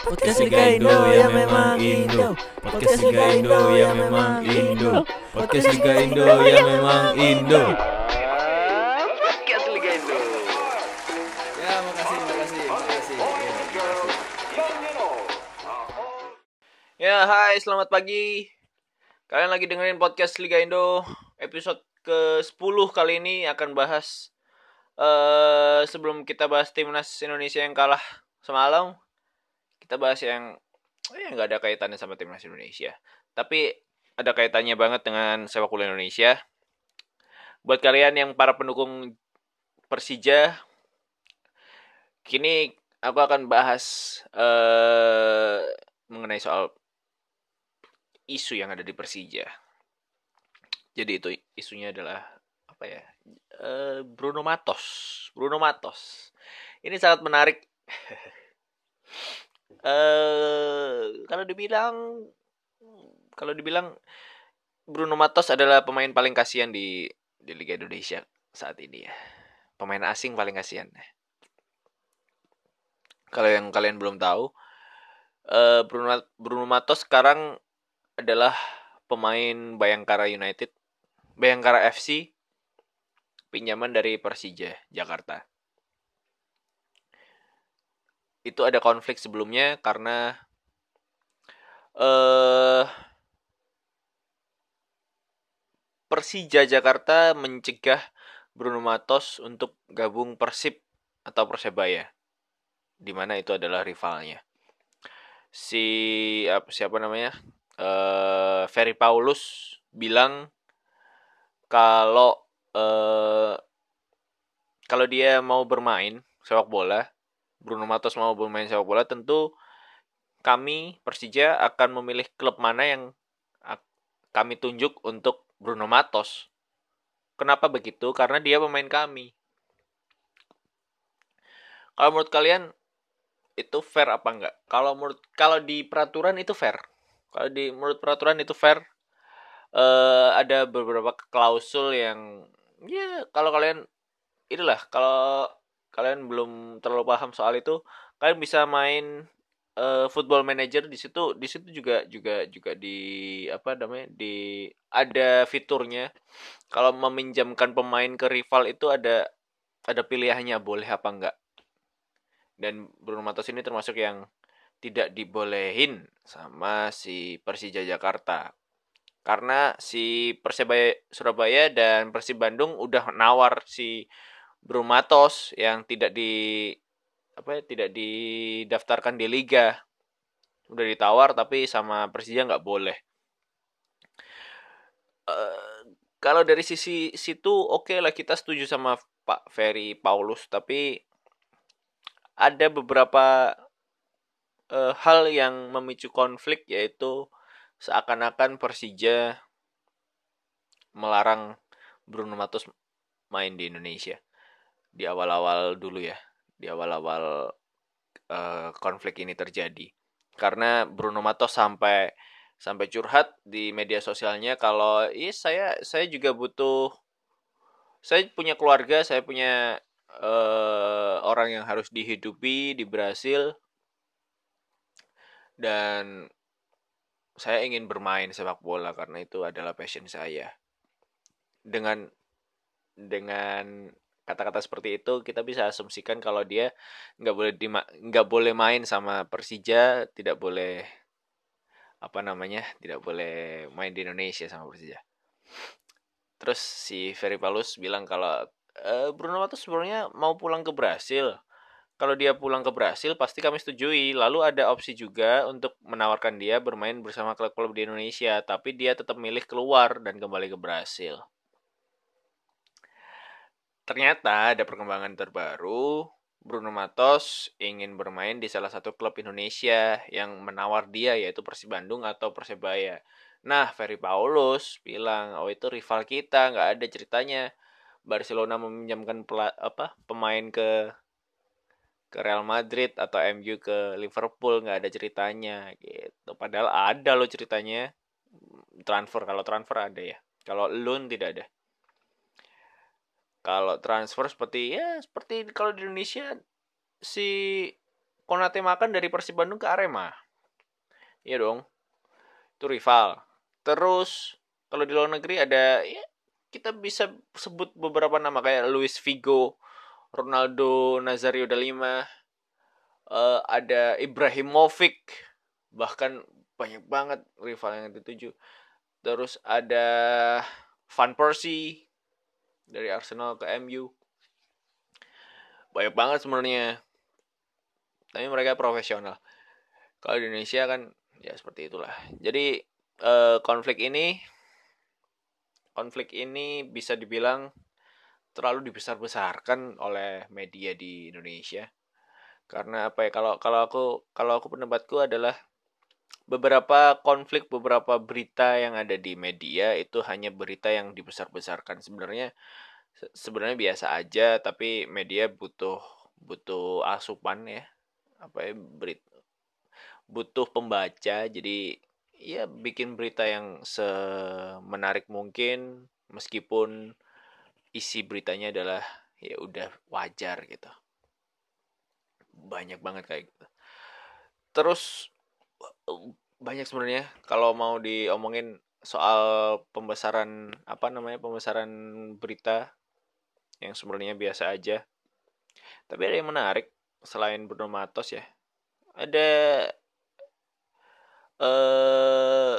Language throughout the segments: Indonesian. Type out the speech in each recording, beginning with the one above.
Podcast Liga Indo ya memang Indo. Podcast Liga Indo ya memang Indo. Podcast Liga Indo ya memang Indo. Podcast Liga Indo. Ya makasih makasih makasih. Ya, hai, selamat pagi. Kalian lagi dengerin podcast Liga Indo episode ke-10 kali ini akan bahas eh sebelum kita bahas timnas Indonesia yang kalah semalam, kita bahas yang eh nggak ada kaitannya sama timnas Indonesia. Tapi ada kaitannya banget dengan sepak bola Indonesia. Buat kalian yang para pendukung Persija, kini aku akan bahas eh mengenai soal isu yang ada di Persija. Jadi itu isunya adalah apa ya? Eh, Bruno Matos. Bruno Matos. Ini sangat menarik. eh kalau dibilang kalau dibilang Bruno Matos adalah pemain paling kasihan di di Liga Indonesia saat ini ya. Pemain asing paling kasihan. Kalau yang kalian belum tahu, eh Bruno Bruno Matos sekarang adalah pemain Bayangkara United, Bayangkara FC, pinjaman dari Persija Jakarta. Itu ada konflik sebelumnya karena eh Persija Jakarta mencegah Bruno Matos untuk gabung Persib atau Persebaya, di mana itu adalah rivalnya. Si apa siapa namanya? eh Ferry Paulus bilang kalau eh kalau dia mau bermain sepak bola, Bruno Matos mau bermain sepak bola, tentu kami Persija akan memilih klub mana yang kami tunjuk untuk Bruno Matos. Kenapa begitu? Karena dia pemain kami. Kalau menurut kalian itu fair apa enggak? Kalau menurut kalau di peraturan itu fair. Kalau di menurut peraturan itu fair. eh ada beberapa klausul yang ya kalau kalian inilah kalau kalian belum terlalu paham soal itu, kalian bisa main eh, football manager di situ di situ juga juga juga di apa namanya di ada fiturnya. Kalau meminjamkan pemain ke rival itu ada ada pilihannya boleh apa enggak. Dan Bruno Matos ini termasuk yang tidak dibolehin sama si Persija Jakarta. Karena si Persebaya Surabaya dan Persib Bandung udah nawar si Bruno Matos yang tidak di apa ya, tidak didaftarkan di liga. Udah ditawar tapi sama Persija nggak boleh. Eh, kalau dari sisi situ oke lah kita setuju sama Pak Ferry Paulus tapi ada beberapa eh, hal yang memicu konflik yaitu seakan-akan Persija melarang Bruno Matos main di Indonesia di awal-awal dulu ya di awal-awal eh, konflik ini terjadi. Karena Bruno Matos sampai sampai curhat di media sosialnya kalau iya saya saya juga butuh saya punya keluarga saya punya eh, orang yang harus dihidupi di Brasil. Dan saya ingin bermain sepak bola karena itu adalah passion saya. Dengan dengan kata-kata seperti itu kita bisa asumsikan kalau dia nggak boleh nggak boleh main sama Persija tidak boleh apa namanya tidak boleh main di Indonesia sama Persija. Terus si Ferry Paulus bilang kalau "Eh, Bruno Matos sebenarnya mau pulang ke Brasil. Kalau dia pulang ke Brasil pasti kami setujui. Lalu ada opsi juga untuk menawarkan dia bermain bersama klub-klub di Indonesia tapi dia tetap milih keluar dan kembali ke Brasil Ternyata ada perkembangan terbaru. Bruno Matos ingin bermain di salah satu klub Indonesia yang menawar dia yaitu Persib Bandung atau Persebaya. Nah, Ferry Paulus bilang, "Oh, itu rival kita, nggak ada ceritanya. Barcelona meminjamkan apa pemain ke ke Real Madrid atau MU ke Liverpool nggak ada ceritanya gitu. Padahal ada loh ceritanya. Transfer kalau transfer ada ya. Kalau loan tidak ada. Kalau transfer seperti ya seperti kalau di Indonesia si Konate makan dari Persib Bandung ke Arema. Iya dong. Itu rival. Terus kalau di luar negeri ada ya kita bisa sebut beberapa nama kayak Luis Figo, Ronaldo Nazario da Lima, uh, ada Ibrahimovic, bahkan banyak banget rival yang dituju. Terus ada Van Persie dari Arsenal ke MU. Banyak banget sebenarnya. Tapi mereka profesional. Kalau di Indonesia kan ya seperti itulah. Jadi eh, konflik ini konflik ini bisa dibilang terlalu dibesar-besarkan oleh media di Indonesia. Karena apa ya kalau kalau aku kalau aku pendapatku adalah beberapa konflik beberapa berita yang ada di media itu hanya berita yang dibesar-besarkan. Sebenarnya sebenarnya biasa aja tapi media butuh butuh asupan ya. Apa ya berit butuh pembaca. Jadi ya bikin berita yang semenarik mungkin meskipun isi beritanya adalah ya udah wajar gitu. Banyak banget kayak gitu. Terus banyak sebenarnya. Kalau mau diomongin soal pembesaran apa namanya pembesaran berita yang sebenarnya biasa aja. Tapi ada yang menarik selain Bruno Matos ya. Ada eh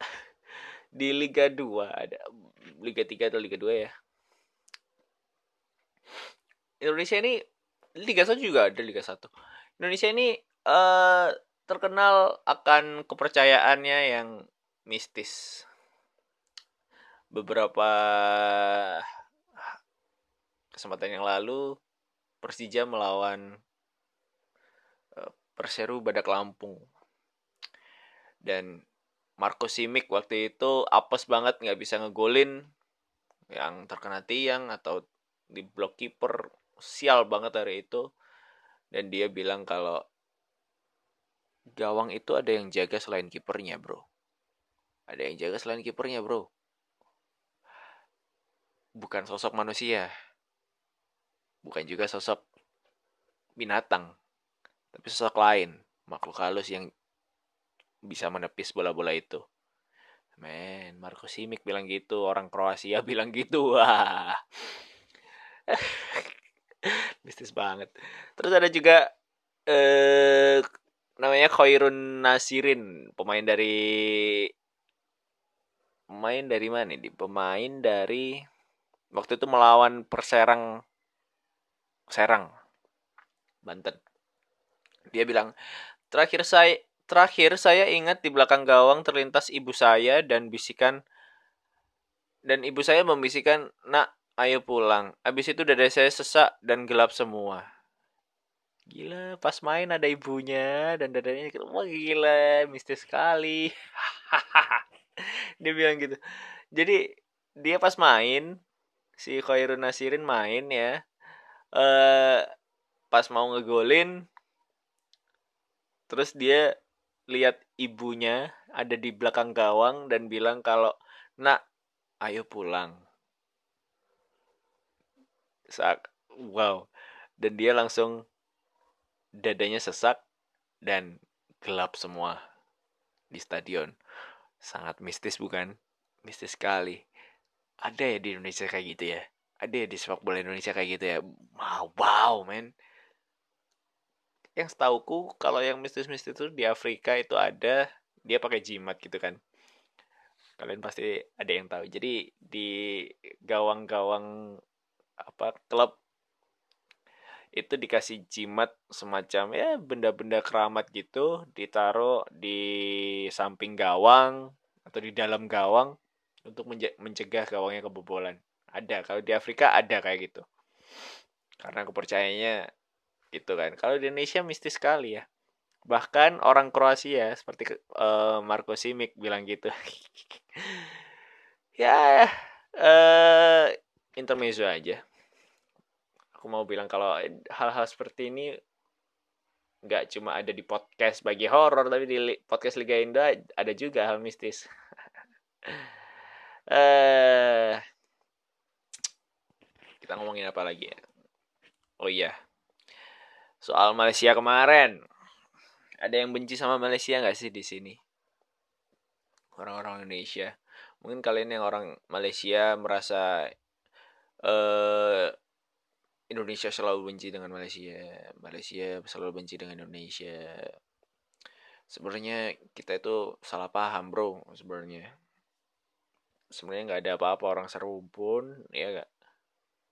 di Liga 2 ada Liga 3 atau Liga 2 ya. Indonesia ini Liga 1 juga ada Liga 1 Indonesia ini eh terkenal akan kepercayaannya yang mistis. Beberapa kesempatan yang lalu Persija melawan uh, Perseru Badak Lampung. Dan Marco Simic waktu itu apes banget nggak bisa ngegolin. Yang terkena tiang atau di block keeper sial banget hari itu. Dan dia bilang kalau gawang itu ada yang jaga selain kipernya bro ada yang jaga selain kipernya bro bukan sosok manusia bukan juga sosok binatang, tapi sosok lain, makhluk halus yang bisa menepis bola-bola itu. Men, Marco Simic bilang gitu, orang Kroasia bilang gitu. Wah. Mistis banget. Terus ada juga eh namanya Khairun Nasirin, pemain dari pemain dari mana nih? Pemain dari waktu itu melawan Perserang Serang, Banten. Dia bilang, terakhir saya terakhir saya ingat di belakang gawang terlintas ibu saya dan bisikan dan ibu saya membisikkan, nak ayo pulang. Abis itu dada saya sesak dan gelap semua. Gila, pas main ada ibunya dan dadanya wah gila, mistis sekali. dia bilang gitu. Jadi dia pas main si Khairun Nasirin main ya uh, pas mau ngegolin terus dia lihat ibunya ada di belakang gawang dan bilang kalau nak ayo pulang Sak, wow dan dia langsung dadanya sesak dan gelap semua di stadion. Sangat mistis bukan? Mistis sekali. Ada ya di Indonesia kayak gitu ya? Ada ya di sepak bola Indonesia kayak gitu ya? Wow wow men yang setauku kalau yang mistis-mistis itu di Afrika itu ada dia pakai jimat gitu kan. Kalian pasti ada yang tahu. Jadi di gawang-gawang apa klub itu dikasih jimat semacam ya benda-benda keramat gitu ditaruh di samping gawang atau di dalam gawang untuk mencegah gawangnya kebobolan. Ada kalau di Afrika ada kayak gitu. Karena kepercayaannya itu kan. Kalau di Indonesia mistis sekali ya. Bahkan orang Kroasia seperti uh, Marco Simic bilang gitu. Ya uh, intermezzo aja aku mau bilang kalau hal-hal seperti ini nggak cuma ada di podcast bagi horor tapi di podcast Liga Indo ada juga hal mistis eh kita ngomongin apa lagi ya oh iya soal Malaysia kemarin. Ada yang benci sama Malaysia nggak sih di sini? Orang-orang Indonesia. Mungkin kalian yang orang Malaysia merasa eh Indonesia selalu benci dengan Malaysia, Malaysia selalu benci dengan Indonesia. Sebenarnya kita itu salah paham, bro. Sebenarnya, sebenarnya nggak ada apa-apa orang serumpun, ya gak?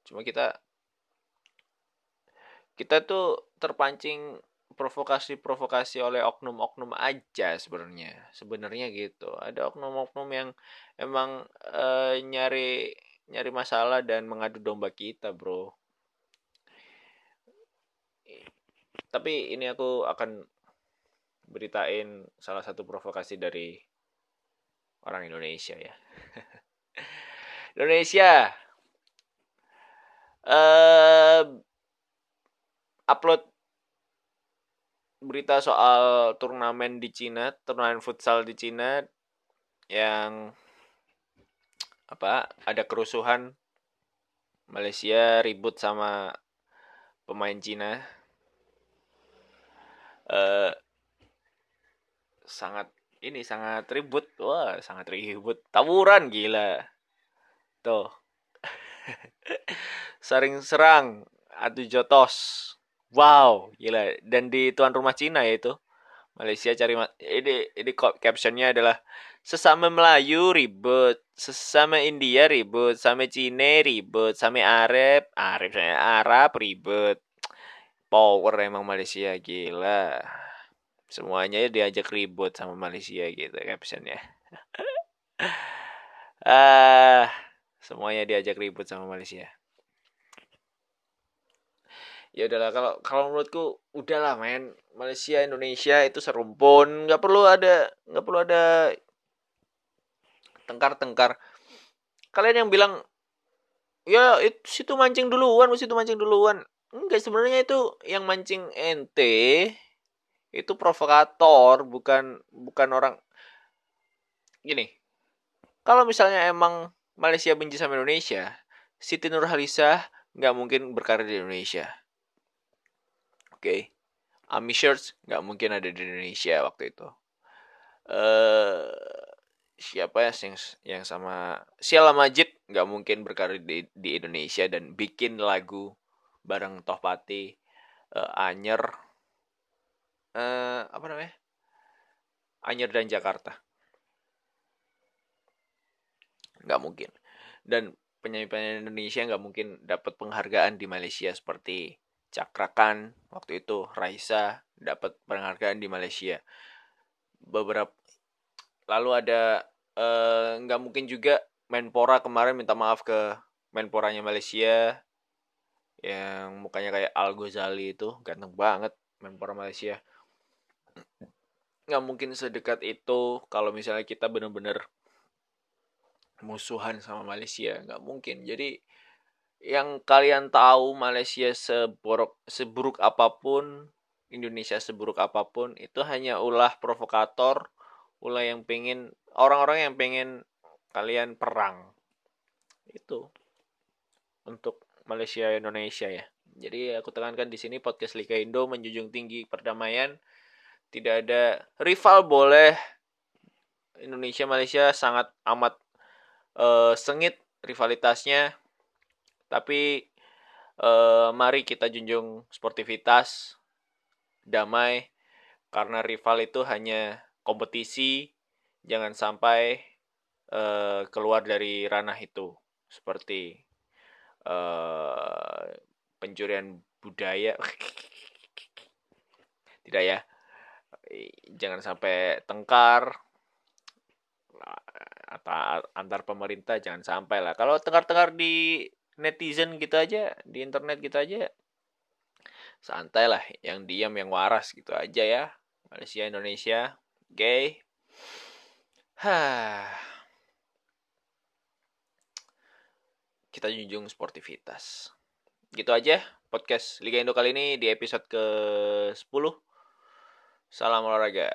Cuma kita kita tuh terpancing provokasi-provokasi oleh oknum-oknum aja sebenarnya sebenarnya gitu ada oknum-oknum yang emang uh, nyari nyari masalah dan mengadu domba kita bro tapi ini aku akan beritain salah satu provokasi dari orang Indonesia ya Indonesia uh, upload berita soal turnamen di Cina, turnamen futsal di Cina yang apa? Ada kerusuhan Malaysia ribut sama pemain Cina. Uh, sangat ini sangat ribut. Wah, sangat ribut. Tawuran gila. Tuh. Saring serang adu jotos Wow, gila. Dan di tuan rumah Cina ya itu. Malaysia cari ini ini captionnya adalah sesama Melayu ribut, sesama India ribut, sama Cina ribut, sama Arab, Arab Arab ribut. Power emang Malaysia gila. Semuanya diajak ribut sama Malaysia gitu captionnya. ah, semuanya diajak ribut sama Malaysia. Ya udahlah kalau kalau menurutku udahlah main Malaysia Indonesia itu serumpun nggak perlu ada nggak perlu ada tengkar-tengkar. Kalian yang bilang ya itu situ mancing duluan situ mancing duluan enggak sebenarnya itu yang mancing ente itu provokator bukan bukan orang gini kalau misalnya emang Malaysia benci sama Indonesia Siti Nurhalisah nggak mungkin berkarir di Indonesia okay. Ami Shirts nggak mungkin ada di Indonesia waktu itu. Uh, siapa ya yang yang sama Siala Majid nggak mungkin berkarir di, di Indonesia dan bikin lagu bareng Tohpati, uh, Anyer, uh, apa namanya? Anyer dan Jakarta. Nggak mungkin. Dan penyanyi-penyanyi Indonesia nggak mungkin dapat penghargaan di Malaysia seperti Cakrakan waktu itu Raisa dapat penghargaan di Malaysia beberapa lalu ada eh, nggak uh, mungkin juga Menpora kemarin minta maaf ke Menporanya Malaysia yang mukanya kayak Al Ghazali itu ganteng banget Menpora Malaysia nggak mungkin sedekat itu kalau misalnya kita bener-bener musuhan sama Malaysia nggak mungkin jadi yang kalian tahu Malaysia seburuk seburuk apa pun, Indonesia seburuk apa pun itu hanya ulah provokator, ulah yang pengen orang-orang yang pengen kalian perang. Itu untuk Malaysia Indonesia ya. Jadi aku tekankan di sini podcast Liga Indo menjunjung tinggi perdamaian. Tidak ada rival boleh. Indonesia Malaysia sangat amat uh, sengit rivalitasnya tapi eh, mari kita junjung sportivitas, damai, karena rival itu hanya kompetisi, jangan sampai eh, keluar dari ranah itu, seperti eh, pencurian budaya. Tidak ya, jangan sampai tengkar, atau antar pemerintah jangan sampai lah. Kalau tengkar-tengkar di netizen gitu aja di internet gitu aja santai lah yang diam yang waras gitu aja ya Malaysia Indonesia oke okay. Hah. Kita junjung sportivitas. Gitu aja podcast Liga Indo kali ini di episode ke 10 salam olahraga